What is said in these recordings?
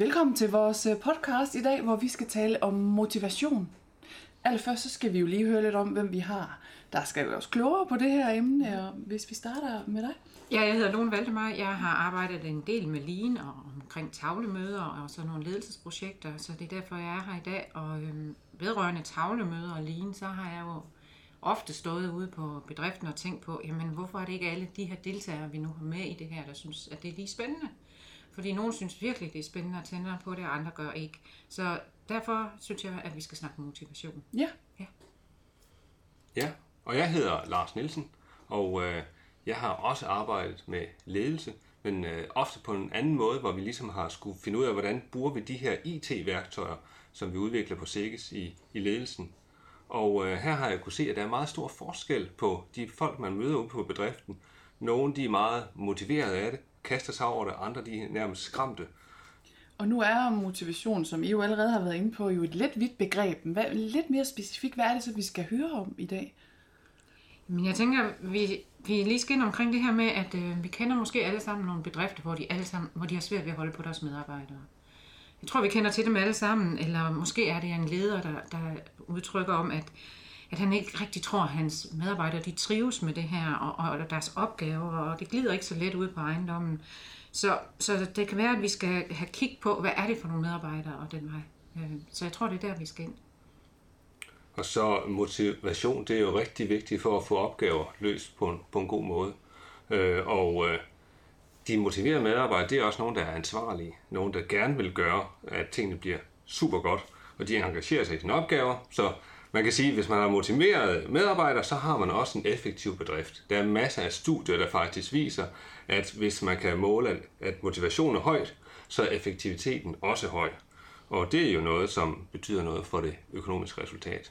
Velkommen til vores øh, podcast i dag, hvor vi skal tale om motivation. Allerførst så skal vi jo lige høre lidt om, hvem vi har. Der skal jo også klogere på det her emne, og hvis vi starter med dig. Ja, jeg hedder Lone Valdemar. Jeg har arbejdet en del med lean og omkring tavlemøder og sådan nogle ledelsesprojekter, så det er derfor, jeg er her i dag. Og øhm, vedrørende tavlemøder og lean, så har jeg jo ofte stået ude på bedriften og tænkt på, jamen hvorfor er det ikke alle de her deltagere, vi nu har med i det her, der synes, at det er lige spændende? Fordi nogen synes virkelig, det er spændende at tænde på det, og andre gør ikke. Så derfor synes jeg, at vi skal snakke motivation. Ja. Ja. Ja, og jeg hedder Lars Nielsen, og øh, jeg har også arbejdet med ledelse, men øh, ofte på en anden måde, hvor vi ligesom har skulle finde ud af, hvordan bruger vi de her IT-værktøjer, som vi udvikler på SIGGES i, i ledelsen. Og øh, her har jeg kunne se, at der er meget stor forskel på de folk, man møder ude på bedriften. Nogle de er meget motiveret af det, kaster sig over det, andre de er nærmest skræmte. Og nu er motivation, som I jo allerede har været inde på, jo et lidt vidt begreb. Hvad, lidt mere specifikt, hvad er det så, vi skal høre om i dag? Men jeg tænker, vi, vi lige skal ind omkring det her med, at øh, vi kender måske alle sammen nogle bedrifter, hvor de, alle sammen, hvor de har svært ved at holde på deres medarbejdere. Jeg tror, vi kender til dem alle sammen, eller måske er det en leder, der, der udtrykker om, at, at han ikke rigtig tror, at hans medarbejdere de trives med det her, og, og deres opgaver, og det glider ikke så let ud på ejendommen. Så, så det kan være, at vi skal have kig på, hvad er det for nogle medarbejdere og den vej. Øh, så jeg tror, det er der, vi skal ind. Og så motivation, det er jo rigtig vigtigt for at få opgaver løst på en, på en god måde. Øh, og øh, de motiverede medarbejdere, det er også nogen, der er ansvarlige. Nogen, der gerne vil gøre, at tingene bliver super godt. Og de engagerer sig i sine opgaver. Så man kan sige, at hvis man har motiverede medarbejdere, så har man også en effektiv bedrift. Der er masser af studier, der faktisk viser, at hvis man kan måle, at- motivationen motivation er højt, så er effektiviteten også høj. Og det er jo noget, som betyder noget for det økonomiske resultat.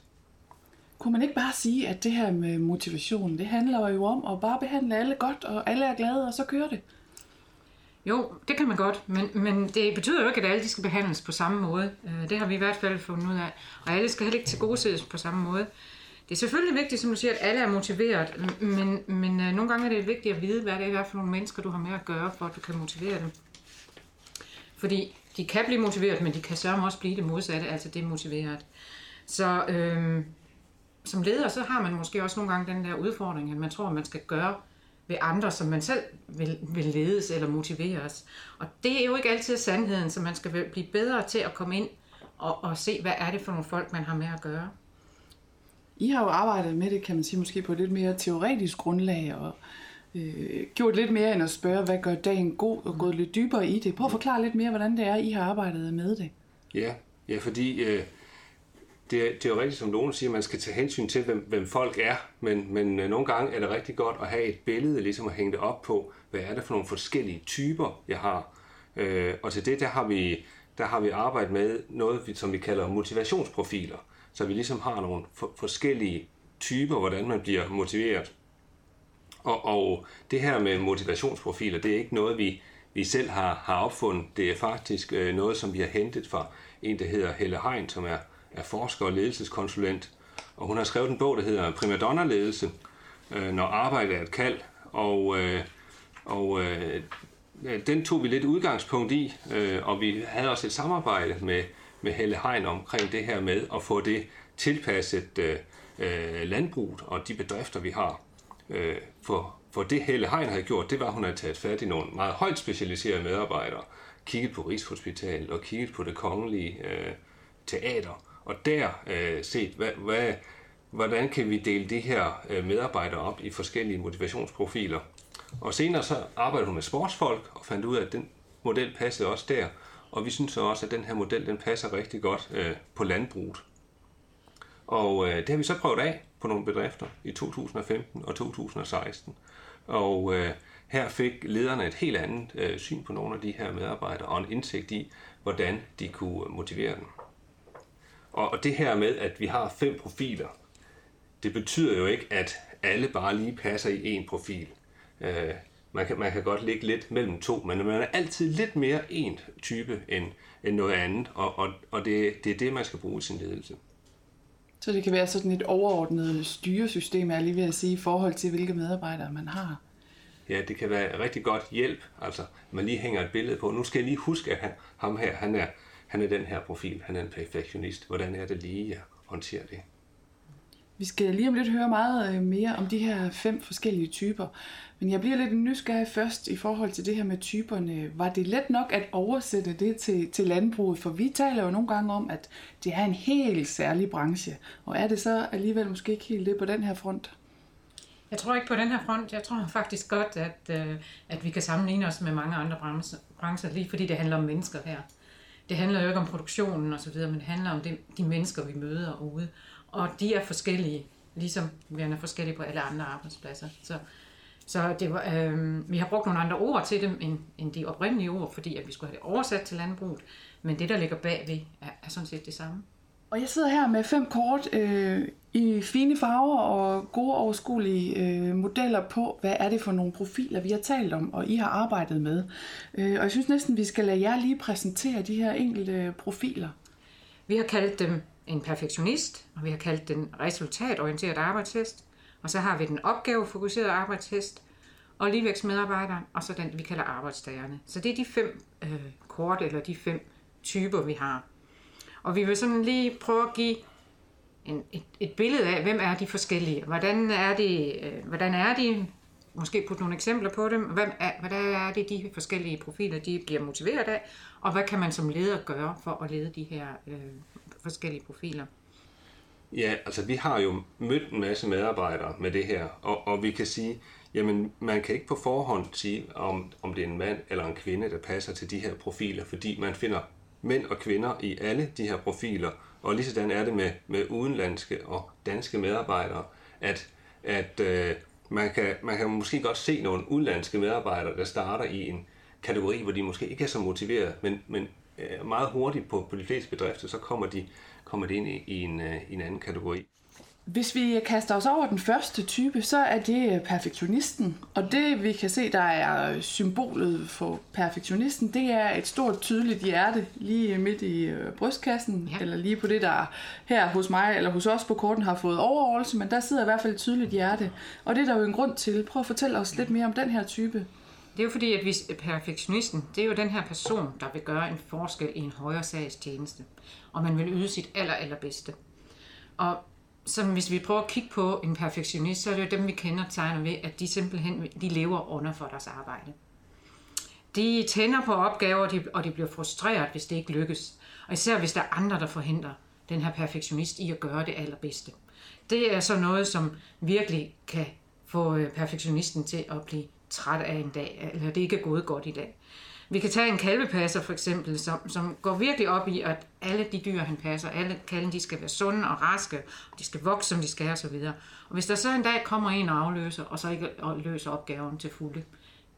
Kunne man ikke bare sige, at det her med motivation, det handler jo om at bare behandle alle godt, og alle er glade, og så kører det? Jo, det kan man godt, men, men det betyder jo ikke, at alle de skal behandles på samme måde. Øh, det har vi i hvert fald fundet ud af. Og alle skal heller ikke tilgodeses på samme måde. Det er selvfølgelig vigtigt, som du siger, at alle er motiveret, men, men øh, nogle gange er det vigtigt at vide, hvad det er for nogle mennesker, du har med at gøre, for at du kan motivere dem. Fordi de kan blive motiveret, men de kan sørge også blive det modsatte, altså demotiveret. Så øhm, som leder, så har man måske også nogle gange den der udfordring, at man tror, at man skal gøre ved andre, som man selv vil, vil ledes eller motiveres. Og det er jo ikke altid sandheden, så man skal blive bedre til at komme ind og, og se, hvad er det for nogle folk, man har med at gøre. I har jo arbejdet med det, kan man sige, måske på et lidt mere teoretisk grundlag, og øh, gjort lidt mere end at spørge, hvad gør dagen god, og gået lidt dybere i det. Prøv at forklare lidt mere, hvordan det er, I har arbejdet med det. Ja, ja fordi øh, det, er- det er jo rigtigt, som nogen siger, man skal tage hensyn til, hvem, hvem folk er, men, men øh, nogle gange er det rigtig godt at have et billede, ligesom at hænge det op på, hvad er det for nogle forskellige typer, jeg har. Øh, og til det, der har vi, der har vi arbejdet med noget, vi- som vi kalder motivationsprofiler, så vi ligesom har nogle for, forskellige typer, hvordan man bliver motiveret. Og, og det her med motivationsprofiler, det er ikke noget, vi, vi selv har, har opfundet. Det er faktisk øh, noget, som vi har hentet fra en, der hedder Helle Hein, som er, er forsker og ledelseskonsulent. Og hun har skrevet en bog, der hedder Primadonna-ledelse, øh, når arbejde er et kald. Og, øh, og øh, den tog vi lidt udgangspunkt i, øh, og vi havde også et samarbejde med, med Helle Hein omkring det her med at få det tilpasset øh, øh, landbruget og de bedrifter, vi har. Øh, for, for det Helle Hein havde gjort, det var, at hun havde taget fat i nogle meget højt specialiserede medarbejdere, kigget på Rigshospitalet og kigget på det kongelige øh, teater, og der øh, set, hvad, hvad, hvordan kan vi dele de her øh, medarbejdere op i forskellige motivationsprofiler. Og senere så arbejdede hun med sportsfolk og fandt ud af, at den model passede også der, og vi synes så også, at den her model den passer rigtig godt øh, på landbruget. Og øh, det har vi så prøvet af på nogle bedrifter i 2015 og 2016. Og øh, her fik lederne et helt andet øh, syn på nogle af de her medarbejdere og en indsigt i, hvordan de kunne motivere dem. Og, og det her med, at vi har fem profiler, det betyder jo ikke, at alle bare lige passer i en profil. Øh, man, kan, man kan godt ligge lidt mellem to, men man er altid lidt mere en type end, end noget andet, og, og, og det, det er det, man skal bruge i sin ledelse. Så det kan være sådan et overordnet styresystem, jeg lige ved at sige, i forhold til, hvilke medarbejdere man har. ja, det kan være rigtig godt hjælp, altså man lige hænger et billede på. Nu skal jeg lige huske, at han, ham her, han er, han er den her profil, han er en perfektionist. Hvordan er det lige at håndtere det? Vi skal lige om lidt høre meget øh, mere om de her fem forskellige typer. Men jeg bliver lidt nysgerrig først i forhold til det her med typerne. Var det let nok at oversætte det til, til landbruget? For vi taler jo nogle gange om, at det er en helt særlig branche. Og er det så alligevel måske ikke helt det på den her front? Jeg tror ikke på den her front. Jeg tror faktisk godt, at, øh, at vi kan sammenligne os med mange andre brancher, lige fordi det handler om mennesker her. Det handler jo ikke om produktionen og så videre, men det handler om de, de mennesker, vi møder ude. Og de er forskellige, ligesom vi er forskellige på alle andre arbejdspladser. Så, så det var, øh, vi har brugt nogle andre ord til dem, end, end de oprindelige ord, fordi at vi skulle have det oversat til landbruget. Men det, der ligger bagved, er, er sådan set det samme. Og jeg sidder her med fem kort øh, i fine farver og gode overskuelige øh, modeller på, hvad er det for nogle profiler, vi har talt om, og I har arbejdet med. Øh, og jeg synes næsten, vi skal lade jer lige præsentere de her enkelte profiler. Vi har kaldt dem en perfektionist, og vi har kaldt den resultatorienteret arbejdshest, og så har vi den opgavefokuserede arbejdshest, og ligevægtsmedarbejderen, og så den, vi kalder arbejdstagerne. Så det er de fem øh, kort, eller de fem typer, vi har. Og vi vil sådan lige prøve at give en, et, et billede af, hvem er de forskellige. Hvordan er det, øh, hvordan er de måske putte nogle eksempler på dem. Hvem er, hvordan er det, de forskellige profiler de bliver motiveret af, og hvad kan man som leder gøre for at lede de her øh, forskellige profiler? Ja, altså vi har jo mødt en masse medarbejdere med det her, og, og vi kan sige, jamen man kan ikke på forhånd sige, om, om det er en mand eller en kvinde, der passer til de her profiler, fordi man finder mænd og kvinder i alle de her profiler, og lige sådan er det med, med udenlandske og danske medarbejdere, at, at øh, man, kan, man kan måske godt se nogle udenlandske medarbejdere, der starter i en kategori, hvor de måske ikke er så motiveret, men, men øh, meget hurtigt på, på de fleste bedrifter, så kommer de, kommer de ind i, i, en, øh, i en anden kategori. Hvis vi kaster os over den første type, så er det perfektionisten. Og det vi kan se, der er symbolet for perfektionisten, det er et stort tydeligt hjerte lige midt i øh, brystkassen, ja. eller lige på det, der her hos mig eller hos os på korten har fået overholdelse, men der sidder i hvert fald et tydeligt hjerte. Og det er der jo en grund til. Prøv at fortælle os lidt mere om den her type. Det er jo fordi, at vi, perfektionisten, det er jo den her person, der vil gøre en forskel i en højere sags tjeneste. Og man vil yde sit aller, allerbedste. Og som hvis vi prøver at kigge på en perfektionist, så er det jo dem, vi kender tegner ved, at de simpelthen de lever under for deres arbejde. De tænder på opgaver, og de bliver frustreret, hvis det ikke lykkes. Og især hvis der er andre, der forhindrer den her perfektionist i at gøre det allerbedste. Det er så noget, som virkelig kan få øh, perfektionisten til at blive træt af en dag, eller det ikke er gået godt i dag. Vi kan tage en kalvepasser for eksempel, som, som går virkelig op i, at alle de dyr, han passer, alle kalven, de skal være sunde og raske, og de skal vokse, som de skal osv. Og, og hvis der så en dag kommer en og afløser, og så ikke og løser opgaven til fulde,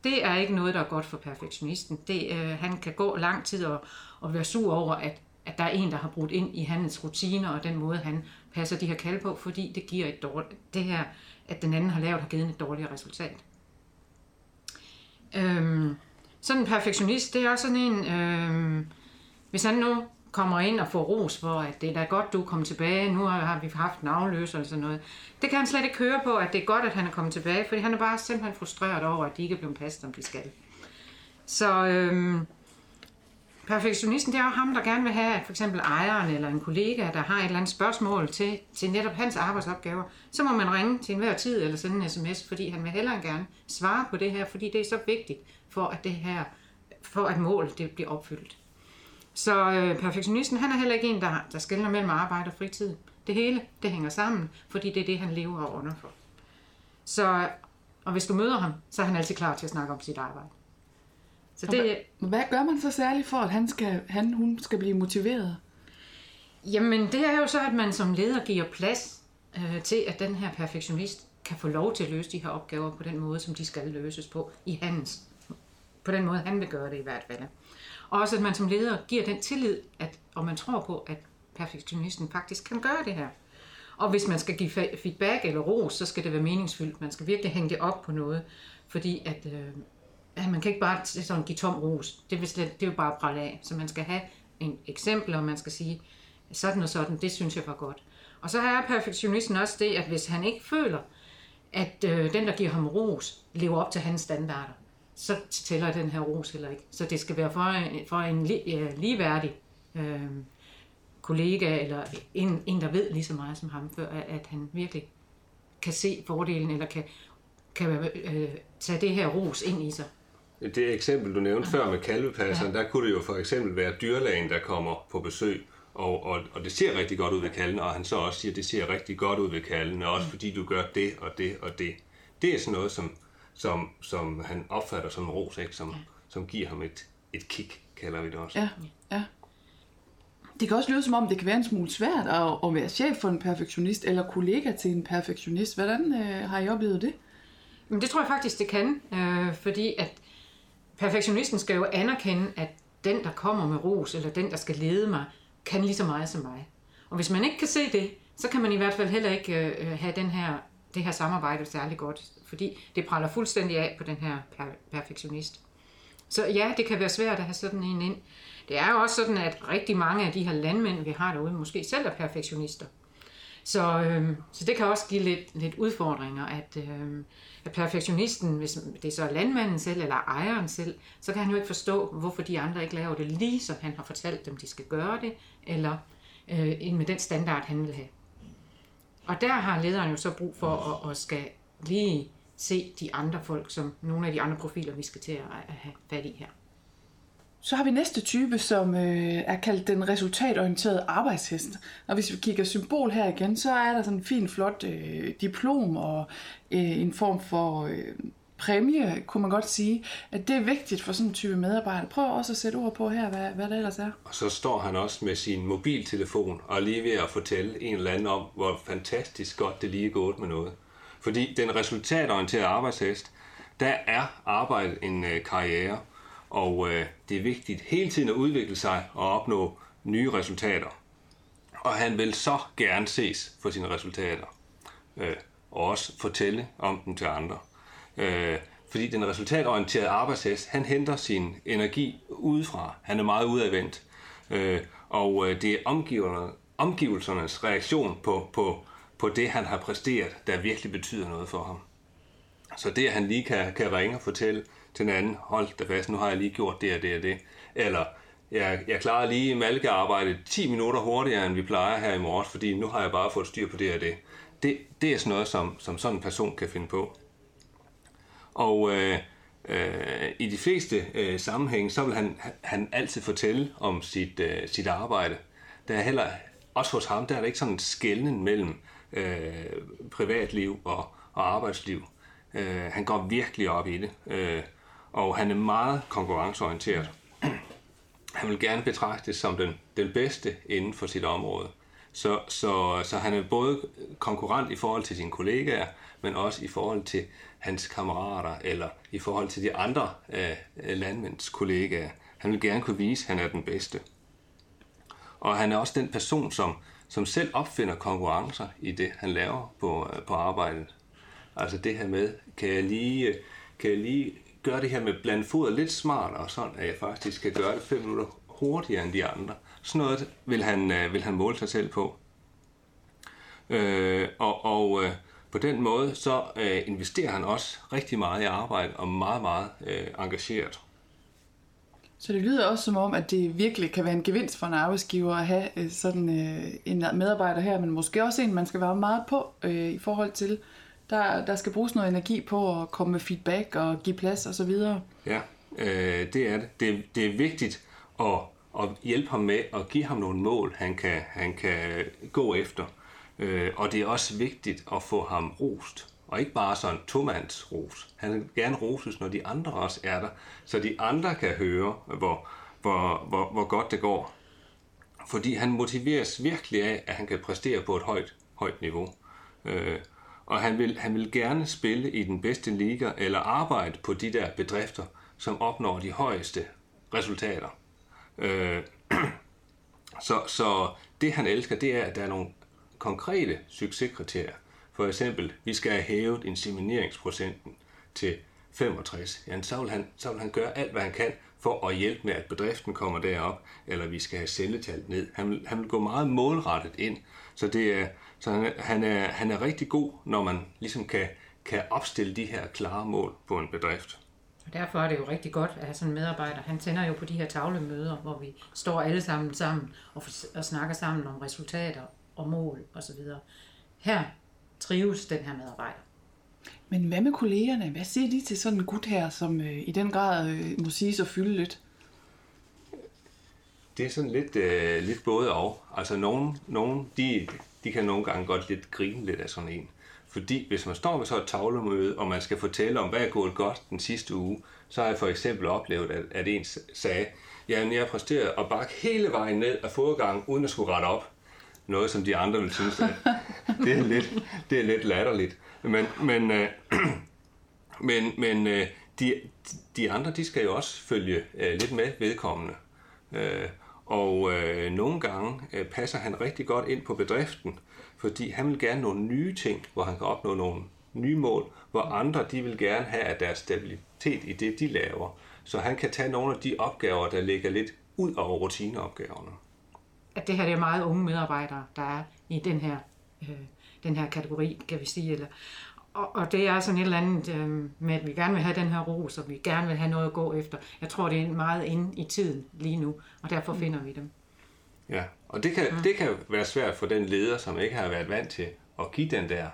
det er ikke noget, der er godt for perfektionisten. Det, øh, han kan gå lang tid og, og være sur over, at, at der er en, der har brudt ind i hans rutiner og den måde, han passer de her kalve på, fordi det giver et dårligt, det her, at den anden har lavet, har givet et dårligt resultat. Øhm, sådan en perfektionist, det er også sådan en, øh, hvis han nu kommer ind og får ros for, at det er da godt, du er kommet tilbage, nu har vi haft en afløser eller sådan noget. Det kan han slet ikke høre på, at det er godt, at han er kommet tilbage, fordi han er bare simpelthen frustreret over, at de ikke er blevet passet, som de skal. Så øh, perfektionisten, det er jo ham, der gerne vil have, at for eksempel ejeren eller en kollega, der har et eller andet spørgsmål til, til netop hans arbejdsopgaver, så må man ringe til enhver tid eller sende en sms, fordi han vil hellere gerne svare på det her, fordi det er så vigtigt for at det her, for at målet det bliver opfyldt. Så øh, perfektionisten, han er heller ikke en, der, der skældner mellem arbejde og fritid. Det hele, det hænger sammen, fordi det er det, han lever og under for. Så, og hvis du møder ham, så er han altid klar til at snakke om sit arbejde. Så det, hvad, hvad gør man så særligt for, at han, skal, han hun skal blive motiveret? Jamen, det er jo så, at man som leder giver plads øh, til, at den her perfektionist kan få lov til at løse de her opgaver på den måde, som de skal løses på i hans på den måde, han vil gøre det i hvert fald. Og også at man som leder giver den tillid, at, og man tror på, at perfektionisten faktisk kan gøre det her. Og hvis man skal give feedback eller ros, så skal det være meningsfyldt. Man skal virkelig hænge det op på noget, fordi at, øh, at man kan ikke bare sådan give tom ros. Det, vil slet, det er jo bare prale af. Så man skal have en eksempel, og man skal sige, sådan og sådan, det synes jeg var godt. Og så er perfektionisten også det, at hvis han ikke føler, at øh, den, der giver ham ros, lever op til hans standarder, så tæller den her ros heller ikke. Så det skal være for en, for en li, øh, ligeværdig øh, kollega, eller en, en, der ved lige så meget som ham, før at, at han virkelig kan se fordelen, eller kan, kan øh, tage det her ros ind i sig. Det eksempel, du nævnte før med kalvepasseren, ja. der kunne det jo for eksempel være dyrlægen, der kommer på besøg, og, og, og det ser rigtig godt ud ved kalden, og han så også siger, at det ser rigtig godt ud ved kalden, også mm. fordi du gør det og det og det. Det er sådan noget, som, som, som han opfatter som en ros, ikke? Som, ja. som giver ham et, et kick, kalder vi det også. Ja, ja. Det kan også lyde som om, det kan være en smule svært at, at være chef for en perfektionist, eller kollega til en perfektionist. Hvordan øh, har I oplevet det? Men det tror jeg faktisk, det kan, øh, fordi at perfektionisten skal jo anerkende, at den, der kommer med ros, eller den, der skal lede mig, kan lige så meget som mig. Og hvis man ikke kan se det, så kan man i hvert fald heller ikke øh, øh, have den her, det her samarbejde særlig godt, fordi det praller fuldstændig af på den her per- perfektionist. Så ja, det kan være svært at have sådan en ind. Det er jo også sådan, at rigtig mange af de her landmænd, vi har derude, måske selv er perfektionister. Så, øh, så det kan også give lidt, lidt udfordringer, at, øh, at perfektionisten, hvis det er så landmanden selv eller ejeren selv, så kan han jo ikke forstå, hvorfor de andre ikke laver det lige, som han har fortalt dem, de skal gøre det, eller øh, med den standard, han vil have. Og der har lederen jo så brug for at, at skal lige se de andre folk, som nogle af de andre profiler, vi skal til at have fat i her. Så har vi næste type, som øh, er kaldt den resultatorienterede arbejdshest. Og hvis vi kigger symbol her igen, så er der sådan en fin, flot øh, diplom og øh, en form for øh, præmie, kunne man godt sige. At det er vigtigt for sådan en type medarbejder. Prøv også at sætte ord på her, hvad, hvad det ellers er. Og så står han også med sin mobiltelefon og lige ved at fortælle en eller anden om, hvor fantastisk godt det lige er gået med noget. Fordi den resultatorienterede arbejdshest, der er arbejdet en øh, karriere, og øh, det er vigtigt hele tiden at udvikle sig og opnå nye resultater. Og han vil så gerne ses for sine resultater. Øh, og også fortælle om dem til andre. Øh, fordi den resultatorienterede arbejdshest, han henter sin energi udefra. Han er meget udadvendt. Øh, og øh, det er omgiverne, omgivelsernes reaktion på, på, på det, han har præsteret, der virkelig betyder noget for ham. Så det, at han lige kan, kan ringe og fortælle, til den anden, hold da fast, nu har jeg lige gjort det og det og det. Eller, jeg, jeg klarer lige malkearbejdet 10 minutter hurtigere, end vi plejer her i morges, fordi nu har jeg bare fået styr på det og det. Det, det er sådan noget, som, som sådan en person kan finde på. Og øh, øh, i de fleste øh, sammenhæng, så vil han, han altid fortælle om sit, øh, sit arbejde. Der er heller, også hos ham, der er der ikke sådan en skældning mellem øh, privatliv og, og arbejdsliv. Øh, han går virkelig op i det. Øh, og han er meget konkurrenceorienteret. Han vil gerne betragtes som den, den bedste inden for sit område. Så, så, så han er både konkurrent i forhold til sine kollegaer, men også i forhold til hans kammerater, eller i forhold til de andre øh, landmænds kollegaer. Han vil gerne kunne vise, at han er den bedste. Og han er også den person, som, som selv opfinder konkurrencer i det, han laver på, øh, på arbejdet. Altså det her med, kan jeg lige, øh, kan jeg lige gøre det her med blandt foder lidt smartere, sådan at jeg faktisk kan gøre det 5 minutter hurtigere end de andre. Sådan noget vil han, øh, vil han måle sig selv på. Øh, og og øh, på den måde så øh, investerer han også rigtig meget i arbejde og meget, meget øh, engageret. Så det lyder også som om, at det virkelig kan være en gevinst for en arbejdsgiver at have øh, sådan øh, en medarbejder her, men måske også en, man skal være meget på øh, i forhold til, der, der skal bruges noget energi på at komme med feedback og give plads og så videre. Ja, øh, det er det. det. Det er vigtigt at, at hjælpe ham med at give ham nogle mål, han kan, han kan gå efter. Øh, og det er også vigtigt at få ham rost. Og ikke bare sådan tomands ros. Han vil gerne roses, når de andre også er der, så de andre kan høre, hvor, hvor, hvor, hvor godt det går. Fordi han motiveres virkelig af, at han kan præstere på et højt, højt niveau. Øh, og han vil, han vil gerne spille i den bedste liga eller arbejde på de der bedrifter, som opnår de højeste resultater. Øh, så, så det han elsker, det er, at der er nogle konkrete succeskriterier. For eksempel, vi skal have hævet insemineringsprocenten til 65. Jamen, så, vil han, så vil han gøre alt, hvad han kan for at hjælpe med, at bedriften kommer derop, eller vi skal have celletallet ned. Han vil, han vil gå meget målrettet ind. Så det er, så han, han, er, han er rigtig god, når man ligesom kan, kan opstille de her klare mål på en bedrift. Og derfor er det jo rigtig godt at have sådan en medarbejder. Han tænder jo på de her tavlemøder, hvor vi står alle sammen sammen og, og snakker sammen om resultater og mål osv. Her trives den her medarbejder. Men hvad med kollegerne? Hvad siger de til sådan en gut her, som øh, i den grad øh, må sige at fylde lidt? Det er sådan lidt, øh, lidt både og. Altså nogen, nogen de, de kan nogle gange godt lidt grine lidt af sådan en. Fordi hvis man står med så et tavlemøde, og man skal fortælle om, hvad er gået godt den sidste uge, så har jeg for eksempel oplevet, at, at en sagde, ja, jeg har præsteret at bakke hele vejen ned af fodgang, uden at skulle rette op. Noget, som de andre vil synes, at det er lidt, det er lidt latterligt. Men, men, øh, men, men øh, de, de andre, de skal jo også følge øh, lidt med vedkommende. Øh, og øh, nogle gange øh, passer han rigtig godt ind på bedriften, fordi han vil gerne nogle nye ting, hvor han kan opnå nogle nye mål, hvor andre de vil gerne have at deres stabilitet i det, de laver. Så han kan tage nogle af de opgaver, der ligger lidt ud over rutineopgaverne. At det her det er meget unge medarbejdere, der er i den her, øh, den her kategori, kan vi sige. Eller, og, og det er sådan et eller andet øh, med, at vi gerne vil have den her ros, og vi gerne vil have noget at gå efter. Jeg tror, det er meget inde i tiden lige nu, og derfor mm. finder vi dem. Ja, og det kan, mm. det kan være svært for den leder, som ikke har været vant til at give den der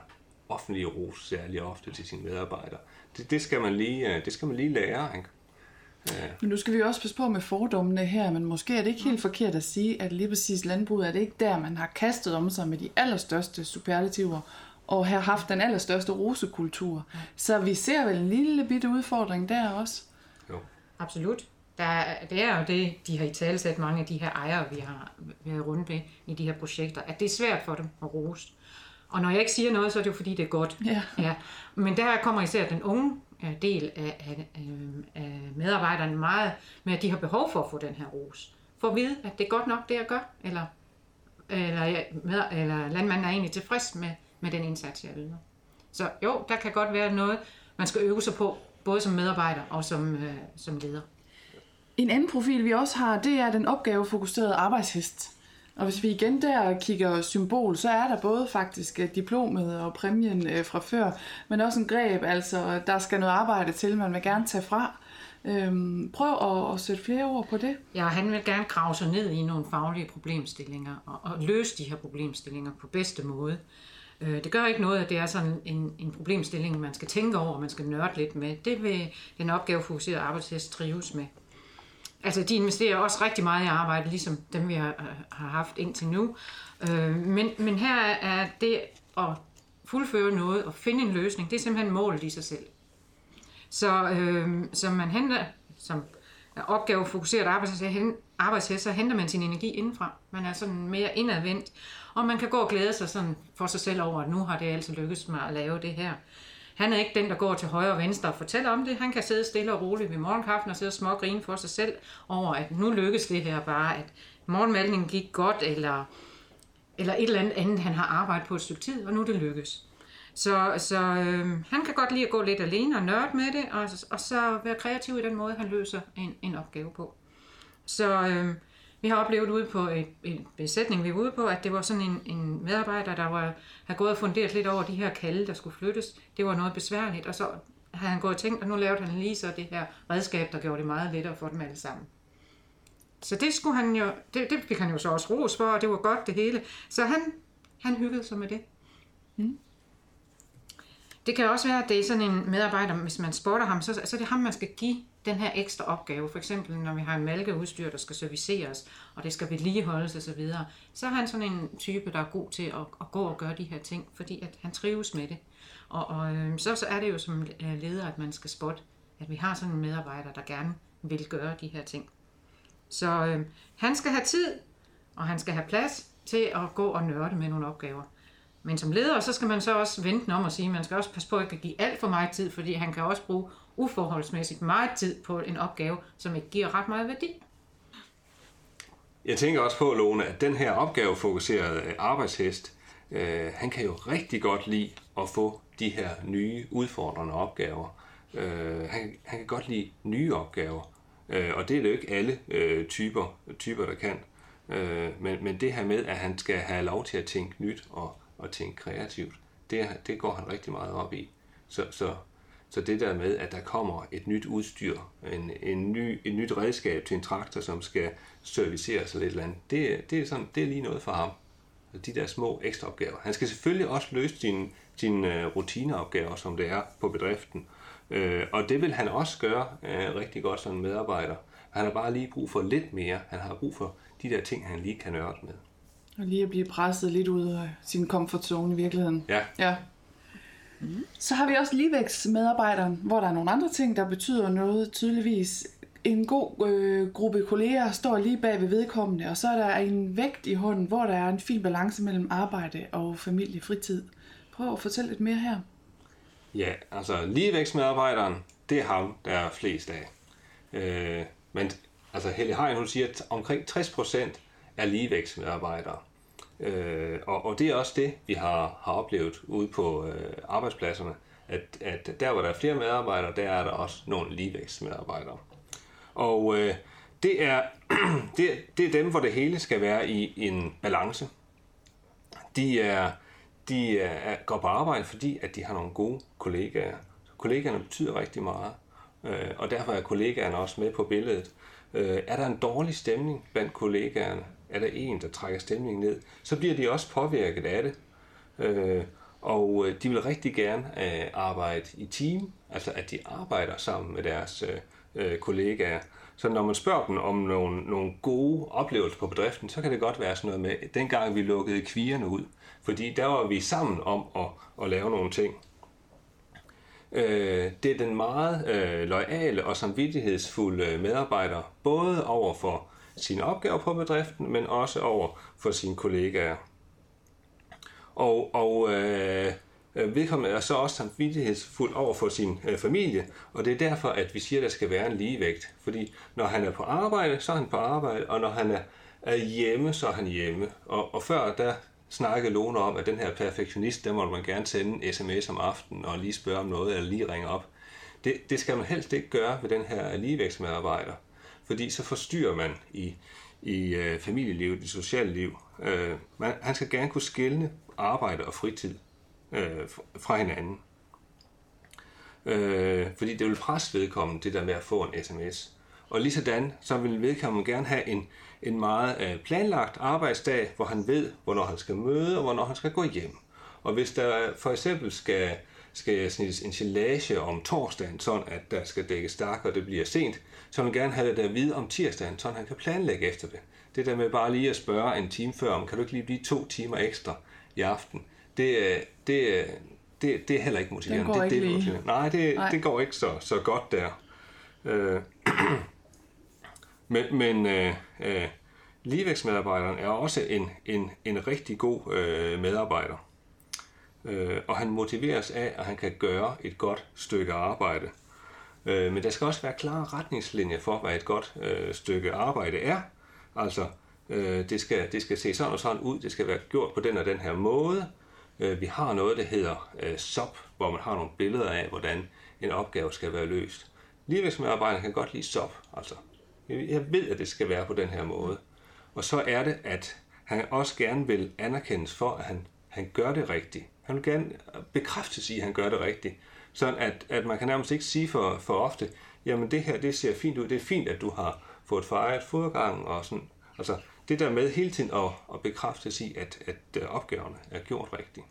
offentlige ros særlig ofte til sine medarbejdere. Det, det, skal, man lige, øh, det skal man lige lære. Ikke? Ja. Men nu skal vi også passe på med fordommene her, men måske er det ikke helt forkert at sige, at lige præcis landbruget er det ikke der, man har kastet om sig med de allerstørste superlativer og har haft den allerstørste rosekultur. Så vi ser vel en lille bitte udfordring der også. Jo. Absolut. Der, det er jo det, de har i talesat mange af de her ejere, vi har været rundt med i de her projekter, at det er svært for dem at rose. Og når jeg ikke siger noget, så er det jo fordi, det er godt. Ja. Ja. Men der kommer især den unge øh, del af, af, af medarbejderne meget med, at de har behov for at få den her ros. For at vide, at det er godt nok, det jeg gør, eller, eller, med, eller landmanden er egentlig tilfreds med, med den indsats, jeg yder. Så jo, der kan godt være noget, man skal øve sig på, både som medarbejder og som, øh, som leder. En anden profil, vi også har, det er den opgavefokuserede arbejdshest. Og hvis vi igen der kigger symbol, så er der både faktisk øh, diplomet og præmien øh, fra før, men også en greb, altså der skal noget arbejde til, man vil gerne tage fra. Øhm, prøv at, at sætte flere ord på det. Ja, han vil gerne grave sig ned i nogle faglige problemstillinger og, og løse de her problemstillinger på bedste måde. Øh, det gør ikke noget, at det er sådan en, en problemstilling, man skal tænke over, man skal nørde lidt med. Det vil den opgavefokuserede arbejdshest trives med. Altså, de investerer også rigtig meget i arbejde, ligesom dem, vi har, har haft indtil nu. Øh, men, men her er det at fuldføre noget og finde en løsning, det er simpelthen målet i sig selv. Så, øh, så man henter, som opgavefokuseret arbejdshest, så henter man sin energi indenfra. Man er sådan mere indadvendt, og man kan gå og glæde sig sådan for sig selv over, at nu har det altså lykkedes mig at lave det her. Han er ikke den, der går til højre og venstre og fortæller om det. Han kan sidde stille og roligt ved morgenkaffen og sidde og smågrine for sig selv over, at nu lykkes det her bare, at morgenmeldingen gik godt, eller, eller et eller andet andet, han har arbejdet på et stykke tid, og nu det lykkes. Så, så øh, han kan godt lide at gå lidt alene og nørde med det, og, og så være kreativ i den måde, han løser en, en opgave på. Så øh, vi har oplevet ude på et, en besætning, vi var ude på, at det var sådan en, en medarbejder, der var, havde gået og funderet lidt over de her kalde, der skulle flyttes. Det var noget besværligt, og så havde han gået og tænkt, og nu lavede han lige så det her redskab, der gjorde det meget lettere for dem alle sammen. Så det skulle han jo, det, det fik han jo så også ros for, og det var godt det hele. Så han, han hyggede sig med det. Mm. Det kan også være, at det er sådan en medarbejder, hvis man spotter ham, så, så er det ham, man skal give den her ekstra opgave. For eksempel, når vi har en malkeudstyr, der skal serviceres, og det skal vedligeholdes osv., så, så er han sådan en type, der er god til at, at gå og gøre de her ting, fordi at han trives med det. Og, og øh, så, så er det jo som øh, leder, at man skal spotte, at vi har sådan en medarbejder, der gerne vil gøre de her ting. Så øh, han skal have tid, og han skal have plads til at gå og nørde med nogle opgaver. Men som leder, så skal man så også vente om og sige, at man skal også passe på at ikke give alt for meget tid, fordi han kan også bruge uforholdsmæssigt meget tid på en opgave, som ikke giver ret meget værdi. Jeg tænker også på, Lone, at den her opgavefokuserede øh, arbejdshest, øh, han kan jo rigtig godt lide at få de her nye udfordrende opgaver. Øh, han, han kan godt lide nye opgaver, øh, og det er det jo ikke alle øh, typer, typer, der kan. Øh, men, men det her med, at han skal have lov til at tænke nyt og, og tænke kreativt, det, det går han rigtig meget op i. Så, så, så det der med, at der kommer et nyt udstyr, en, en ny, et nyt redskab til en traktor, som skal serviceres eller et eller andet, det, det, er, sådan, det er lige noget for ham. De der små ekstra opgaver. Han skal selvfølgelig også løse sine, sine øh, rutineopgaver, som det er på bedriften. Øh, og det vil han også gøre øh, rigtig godt som medarbejder. Han har bare lige brug for lidt mere. Han har brug for de der ting, han lige kan nørde med. Og lige at blive presset lidt ud af sin comfort zone i virkeligheden. Ja. ja. Så har vi også ligevægtsmedarbejderen, hvor der er nogle andre ting, der betyder noget tydeligvis. En god øh, gruppe kolleger står lige bag ved vedkommende, og så er der en vægt i hånden, hvor der er en fin balance mellem arbejde og familie fritid. Prøv at fortælle lidt mere her. Ja, altså ligevægtsmedarbejderen, det er ham, der er flest af. Øh, men altså Helle Hein, hun siger, at omkring 60% er ligevægtsmedarbejdere. Øh, og, og det er også det, vi har, har oplevet ude på øh, arbejdspladserne, at, at der, hvor der er flere medarbejdere, der er der også nogle ligevægtsmedarbejdere. Og øh, det, er, det, det er dem, hvor det hele skal være i en balance. De, er, de er, går på arbejde, fordi at de har nogle gode kollegaer. Så kollegaerne betyder rigtig meget, øh, og derfor er kollegaerne også med på billedet. Øh, er der en dårlig stemning blandt kollegaerne, er der en, der trækker stemningen ned, så bliver de også påvirket af det. Øh, og øh, de vil rigtig gerne øh, arbejde i team, altså at de arbejder sammen med deres øh, øh, kollegaer. Så når man spørger dem om nogle, nogle gode oplevelser på bedriften, så kan det godt være sådan noget med, dengang vi lukkede kvierne ud, fordi der var vi sammen om at, at lave nogle ting. Øh, det er den meget øh, lojale og samvittighedsfulde øh, medarbejder, både over for sine opgaver på bedriften, men også over for sine kollegaer. Og, og øh, vedkommende er så også samvittighedsfuld over for sin øh, familie, og det er derfor, at vi siger, at der skal være en ligevægt. Fordi når han er på arbejde, så er han på arbejde, og når han er, er hjemme, så er han hjemme. Og, og før, der snakkede Lone om, at den her perfektionist, der måtte man gerne sende en sms om aftenen og lige spørge om noget, eller lige ringe op. Det, det skal man helst ikke gøre ved den her ligevægtsmedarbejder fordi så forstyrrer man i, i øh, familielivet, i sociale liv. Øh, man, han skal gerne kunne skille arbejde og fritid øh, fra hinanden. Øh, fordi det vil presse vedkommende, det der med at få en sms. Og lige sådan, så vil vedkommende gerne have en, en meget øh, planlagt arbejdsdag, hvor han ved, hvornår han skal møde og hvornår han skal gå hjem. Og hvis der øh, for eksempel skal skal snittes en gelage om torsdagen, sådan at der skal dækkes stak, og det bliver sent, så vil han gerne have det at vide om tirsdagen, så han kan planlægge efter det. Det der med bare lige at spørge en time før, om kan du ikke lige blive to timer ekstra i aften, det, det, det, det er heller ikke motiverende. Det går det, ikke det, lige. motiverende. Nej, det, Nej. det går ikke så, så godt der. Øh, men men øh, øh, ligevægtsmedarbejderen er også en, en, en rigtig god øh, medarbejder øh, og han motiveres af, at han kan gøre et godt stykke arbejde. Øh, men der skal også være klare retningslinjer for, hvad et godt øh, stykke arbejde er. Altså, øh, det, skal, det skal se sådan og sådan ud, det skal være gjort på den og den her måde. Øh, vi har noget, der hedder øh, SOP, hvor man har nogle billeder af, hvordan en opgave skal være løst. Ligevægtsmedarbejderne kan godt lide SOP, altså. Jeg ved, at det skal være på den her måde. Og så er det, at han også gerne vil anerkendes for, at han, han gør det rigtigt. Han vil gerne bekræftes i, at han gør det rigtigt. Sådan at, at man kan nærmest ikke sige for, for ofte, jamen det her, det ser fint ud, det er fint, at du har fået fejret fodgang og sådan. Altså det der med hele tiden at, at bekræftes i, at, at øh, opgaverne er gjort rigtigt.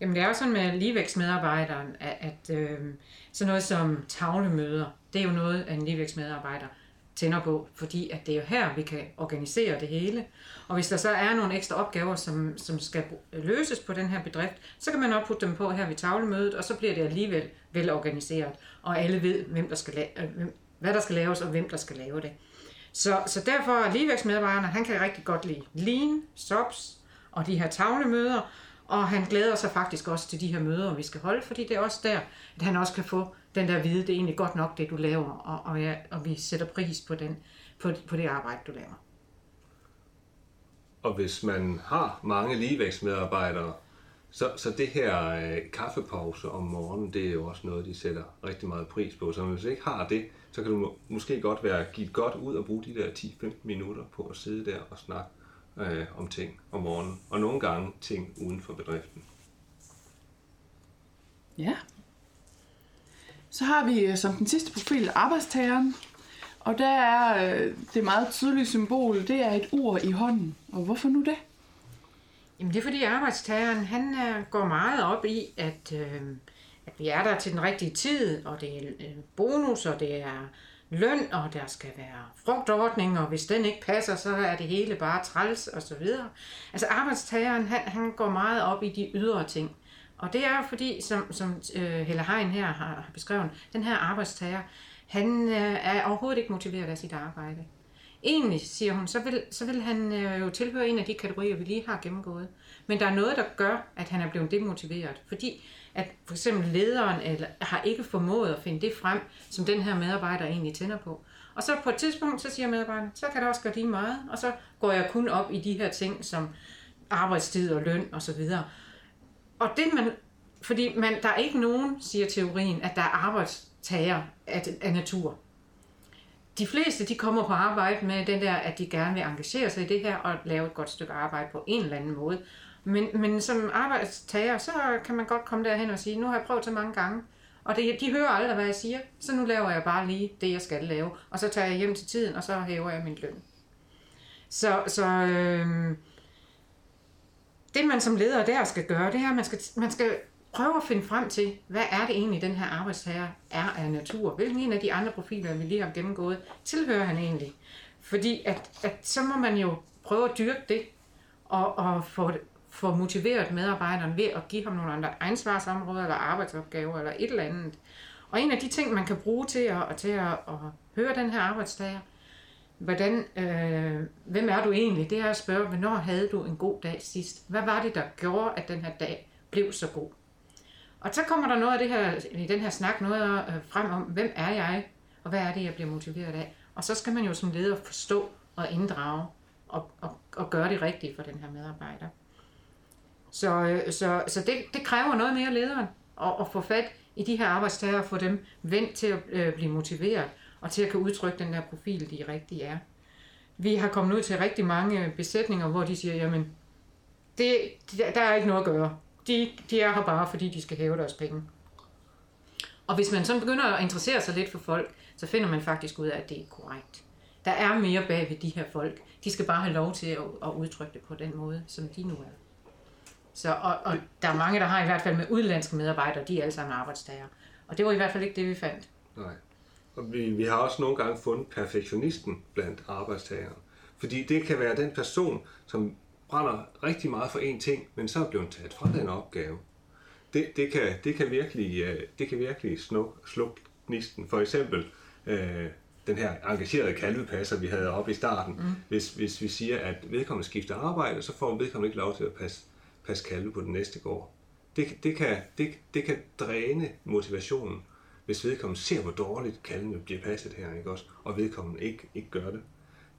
Jamen det er jo sådan med ligevægtsmedarbejderen, at, at øh, sådan noget som tavlemøder, det er jo noget, af en ligevægtsmedarbejder tænder på, fordi at det er jo her, vi kan organisere det hele. Og hvis der så er nogle ekstra opgaver, som, som skal løses på den her bedrift, så kan man også putte dem på her ved tavlemødet, og så bliver det alligevel velorganiseret, og alle ved, hvem der skal la- øh, hvem, hvad der skal laves, og hvem der skal lave det. Så, så derfor er ligevægtsmedarbejderne, han kan rigtig godt lide lean, SOPs og de her tavlemøder, og han glæder sig faktisk også til de her møder, vi skal holde, fordi det er også der, at han også kan få den der vide, det er egentlig godt nok, det du laver, og, og, ja, og vi sætter pris på, den, på, på det arbejde, du laver. Og hvis man har mange ligevægtsmedarbejdere, så, så det her øh, kaffepause om morgenen, det er jo også noget, de sætter rigtig meget pris på. Så hvis du ikke har det, så kan du må, måske godt være givet godt ud og bruge de der 10-15 minutter på at sidde der og snakke øh, om ting om morgenen. Og nogle gange ting uden for bedriften. Ja. Så har vi øh, som den sidste profil arbejdstageren. Og der er øh, det meget tydelige symbol, det er et ur i hånden. Og hvorfor nu det? Jamen det er fordi arbejdstageren, han øh, går meget op i, at, øh, at vi er der til den rigtige tid, og det er øh, bonus, og det er løn, og der skal være frugtordning, og hvis den ikke passer, så er det hele bare træls, og så videre. Altså arbejdstageren, han, han går meget op i de ydre ting. Og det er fordi, som, som øh, Helle Hein her har, har beskrevet, den her arbejdstager, han øh, er overhovedet ikke motiveret af sit arbejde. Egentlig, siger hun, så vil, så vil han øh, jo tilhøre en af de kategorier, vi lige har gennemgået. Men der er noget, der gør, at han er blevet demotiveret. Fordi at for eksempel lederen eller, har ikke formået at finde det frem, som den her medarbejder egentlig tænder på. Og så på et tidspunkt, så siger medarbejderen, så kan det også gøre lige meget, og så går jeg kun op i de her ting, som arbejdstid og løn og så videre. Og det man, fordi man, der er ikke nogen, siger teorien, at der er arbejdstager af, af natur. De fleste, de kommer på arbejde med den der, at de gerne vil engagere sig i det her og lave et godt stykke arbejde på en eller anden måde. Men, men som arbejdstager, så kan man godt komme derhen og sige, nu har jeg prøvet så mange gange, og det, de hører aldrig, hvad jeg siger, så nu laver jeg bare lige det, jeg skal lave, og så tager jeg hjem til tiden, og så hæver jeg min løn. Så, så øh, det man som leder der skal gøre, det er, at man skal, man skal prøve at finde frem til, hvad er det egentlig, den her arbejdstager er af natur? Hvilken en af de andre profiler, vi lige har gennemgået, tilhører han egentlig? Fordi at, at så må man jo prøve at dyrke det, og, og få, får motiveret medarbejderen ved at give ham nogle andre ansvarsområder, eller arbejdsopgaver, eller et eller andet. Og en af de ting, man kan bruge til at, til at, at høre den her arbejdstager, hvordan, øh, hvem er du egentlig? Det er at spørge, hvornår havde du en god dag sidst? Hvad var det, der gjorde, at den her dag blev så god? Og så kommer der noget af det her, i den her snak noget øh, frem om, hvem er jeg, og hvad er det, jeg bliver motiveret af? Og så skal man jo som leder forstå og inddrage og, og, og gøre det rigtige for den her medarbejder. Så, øh, så, så det, det kræver noget mere lederen at, at få fat i de her arbejdstager og få dem vendt til at øh, blive motiveret og til at kunne udtrykke den der profil, de rigtige er. Vi har kommet ud til rigtig mange øh, besætninger, hvor de siger, jamen, det, der er ikke noget at gøre. De, de er her bare, fordi de skal hæve deres penge. Og hvis man så begynder at interessere sig lidt for folk, så finder man faktisk ud af, at det er korrekt. Der er mere bag ved de her folk. De skal bare have lov til at, at udtrykke det på den måde, som de nu er. Så, og, og der er mange, der har i hvert fald med udlandske medarbejdere, de er alle sammen arbejdstager. Og det var i hvert fald ikke det, vi fandt. Nej. Og vi, vi har også nogle gange fundet perfektionisten blandt arbejdstagere. Fordi det kan være den person, som brænder rigtig meget for én ting, men så er blevet taget fra den opgave. Det, det, kan, det kan virkelig, øh, det kan virkelig slukke gnisten. For eksempel øh, den her engagerede kalvepasser, vi havde oppe i starten. Mm. Hvis, hvis vi siger, at vedkommende skifter arbejde, så får vedkommende ikke lov til at passe, passe kalve på den næste gård. Det, det, kan, det, det kan dræne motivationen, hvis vedkommende ser, hvor dårligt kalvene bliver passet her, ikke også? og vedkommende ikke, ikke gør det.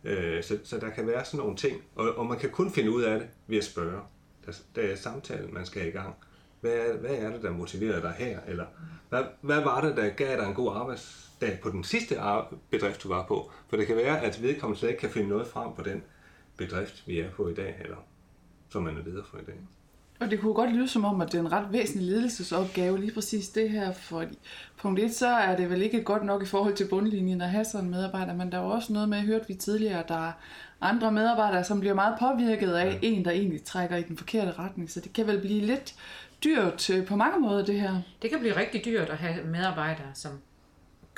Øh, så, så der kan være sådan nogle ting, og, og man kan kun finde ud af det ved at spørge. Der, der er samtalen, man skal i gang. Hvad er, hvad er det, der motiverer dig her? Eller hvad, hvad var det, der gav dig en god arbejdsdag på den sidste bedrift, du var på? For det kan være, at vedkommende slet ikke kan finde noget frem på den bedrift, vi er på i dag, eller som man er leder for i dag. Og det kunne godt lyde som om, at det er en ret væsentlig ledelsesopgave, lige præcis det her. For punkt 1, så er det vel ikke godt nok i forhold til bundlinjen at have sådan en medarbejder, men der er også noget med, hørte vi tidligere, at der er andre medarbejdere, som bliver meget påvirket af ja. en, der egentlig trækker i den forkerte retning. Så det kan vel blive lidt dyrt øh, på mange måder, det her. Det kan blive rigtig dyrt at have medarbejdere, som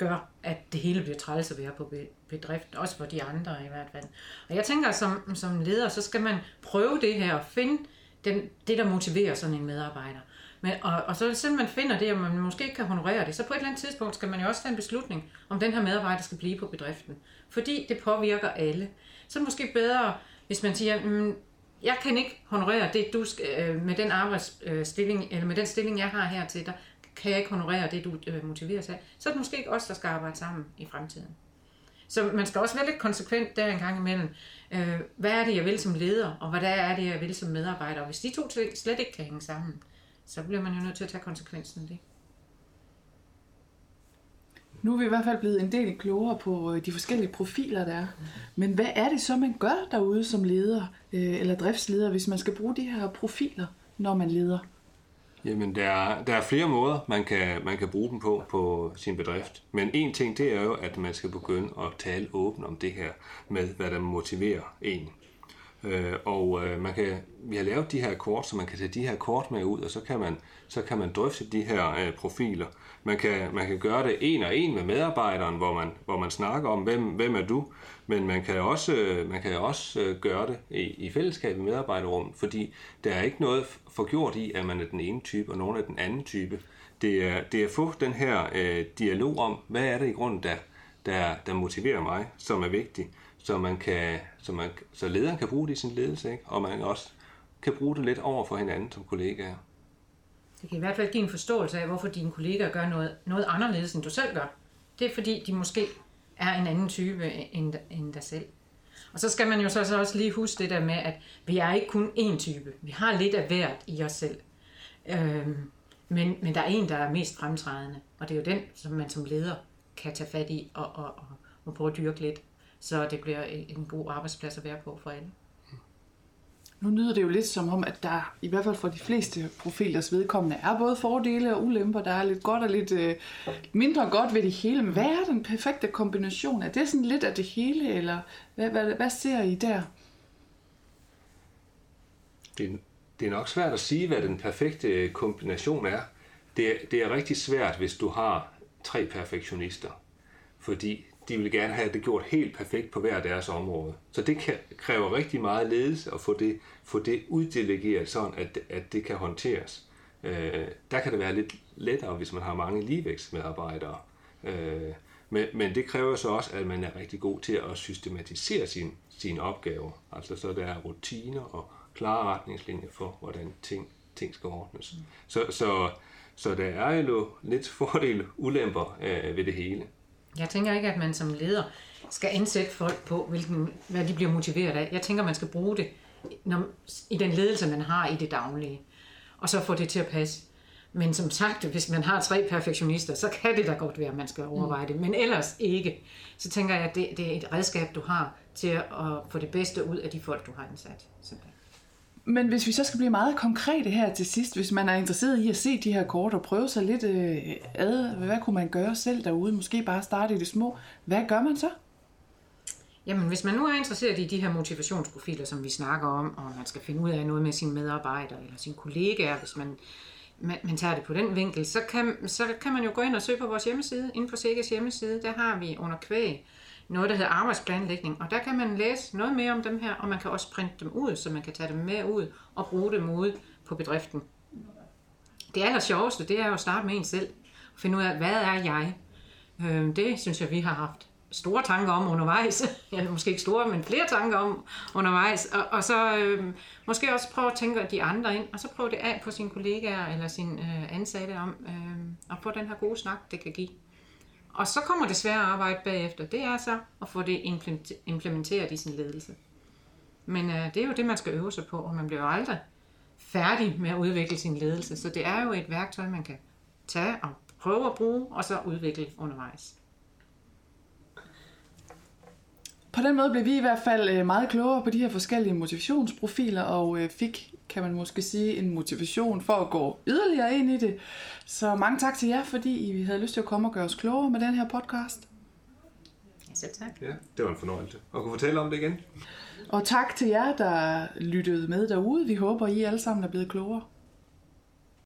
gør, at det hele bliver træls at være på bedriften, også for de andre i hvert fald. Og jeg tænker, som, som leder, så skal man prøve det her og finde den, det, der motiverer sådan en medarbejder. Men, og, og så selvom man finder det, og man måske ikke kan honorere det, så på et eller andet tidspunkt skal man jo også tage en beslutning, om den her medarbejder skal blive på bedriften. Fordi det påvirker alle. Så er det måske bedre, hvis man siger, mm, jeg kan ikke honorere det, du skal, øh, med den arbejdsstilling, øh, eller med den stilling, jeg har her til dig, kan jeg ikke honorere det, du øh, motiverer sig Så er det måske ikke os, der skal arbejde sammen i fremtiden. Så man skal også være lidt konsekvent der en gang imellem. Øh, hvad er det, jeg vil som leder, og hvad er det, jeg vil som medarbejder? Og hvis de to ting slet ikke kan hænge sammen, så bliver man jo nødt til at tage konsekvensen af det. Nu er vi i hvert fald blevet en del klogere på øh, de forskellige profiler, der er. Men hvad er det så, man gør derude som leder øh, eller driftsleder, hvis man skal bruge de her profiler, når man leder? Jamen, der er, der er flere måder, man kan, man kan bruge dem på på sin bedrift. Men en ting, det er jo, at man skal begynde at tale åbent om det her med, hvad der motiverer en. Øh, og øh, man kan, vi har lavet de her kort, så man kan tage de her kort med ud, og så kan man, så kan man drøfte de her øh, profiler. Man kan, man kan gøre det en og en med medarbejderen, hvor man, hvor man snakker om, hvem, hvem er du, men man kan også, man kan også øh, gøre det i, i fællesskab i medarbejderrummet, fordi der er ikke noget forgjort i, at man er den ene type, og nogen er den anden type. Det er, det er at få den her øh, dialog om, hvad er det i grunden, der, der, der motiverer mig, som er vigtigt, så, man kan, så, man, så lederen kan bruge det i sin ledelse, ikke? og man også kan bruge det lidt over for hinanden som kollegaer. Det kan i hvert fald give en forståelse af, hvorfor dine kollegaer gør noget, noget anderledes, end du selv gør. Det er fordi, de måske er en anden type end, end dig selv. Og så skal man jo så, så også lige huske det der med, at vi er ikke kun én type. Vi har lidt af hvert i os selv. Øhm, men, men der er en, der er mest fremtrædende, og det er jo den, som man som leder kan tage fat i og, og, og, og prøve at dyrke lidt, så det bliver en god arbejdsplads at være på for alle. Nu nyder det jo lidt som om, at der i hvert fald for de fleste profilers vedkommende er både fordele og ulemper. Der er lidt godt og lidt øh, mindre godt ved det hele. Men hvad er den perfekte kombination? Er det sådan lidt af det hele, eller hvad, hvad, hvad ser I der? Det, det er nok svært at sige, hvad den perfekte øh, kombination er. Det, det er rigtig svært, hvis du har tre perfektionister. Fordi de vil gerne have det gjort helt perfekt på hver deres område. Så det kan, kræver rigtig meget ledelse at få det, få det uddelegeret sådan, at, at det kan håndteres. Øh, der kan det være lidt lettere, hvis man har mange ligevækstmedarbejdere. Øh, men, men det kræver så også, at man er rigtig god til at systematisere sin, sine opgaver. Altså så der er rutiner og klare retningslinjer for, hvordan ting, ting skal ordnes. Mm. Så, så, så der er jo lidt fordele ulemper øh, ved det hele. Jeg tænker ikke, at man som leder skal ansætte folk på, hvilken, hvad de bliver motiveret af. Jeg tænker, man skal bruge det når, i den ledelse, man har i det daglige. Og så få det til at passe. Men som sagt, hvis man har tre perfektionister, så kan det da godt være, at man skal overveje det. Men ellers ikke. Så tænker jeg, at det, det er et redskab, du har til at få det bedste ud af de folk, du har ansat. Simpelthen. Men hvis vi så skal blive meget konkrete her til sidst, hvis man er interesseret i at se de her kort og prøve sig lidt øh, ad, hvad kunne man gøre selv derude? Måske bare starte i det små. Hvad gør man så? Jamen, hvis man nu er interesseret i de her motivationsprofiler, som vi snakker om, og man skal finde ud af noget med sine medarbejdere eller sine kollegaer, hvis man, man, man tager det på den vinkel, så kan, så kan man jo gå ind og søge på vores hjemmeside. Inde på Sikkes hjemmeside, der har vi under kvæg noget, der hedder arbejdsplanlægning, og der kan man læse noget mere om dem her, og man kan også printe dem ud, så man kan tage dem med ud og bruge dem ude på bedriften. Det aller sjoveste, det er jo at starte med en selv, og finde ud af, hvad er jeg? Øhm, det synes jeg, vi har haft store tanker om undervejs. Ja, måske ikke store, men flere tanker om undervejs. Og, og så øh, måske også prøve at tænke de andre ind, og så prøve det af på sine kollegaer eller sine øh, ansatte om, øh, og få den her gode snak, det kan give. Og så kommer det svære arbejde bagefter. Det er så at få det implementeret i sin ledelse. Men øh, det er jo det, man skal øve sig på, og man bliver jo aldrig færdig med at udvikle sin ledelse. Så det er jo et værktøj, man kan tage og prøve at bruge, og så udvikle undervejs. På den måde blev vi i hvert fald øh, meget klogere på de her forskellige motivationsprofiler, og øh, fik, kan man måske sige, en motivation for at gå yderligere ind i det. Så mange tak til jer, fordi I havde lyst til at komme og gøre os klogere med den her podcast. Ja, selv tak. Ja, det var en fornøjelse at kunne fortælle om det igen. Og tak til jer, der lyttede med derude. Vi håber, I alle sammen er blevet klogere.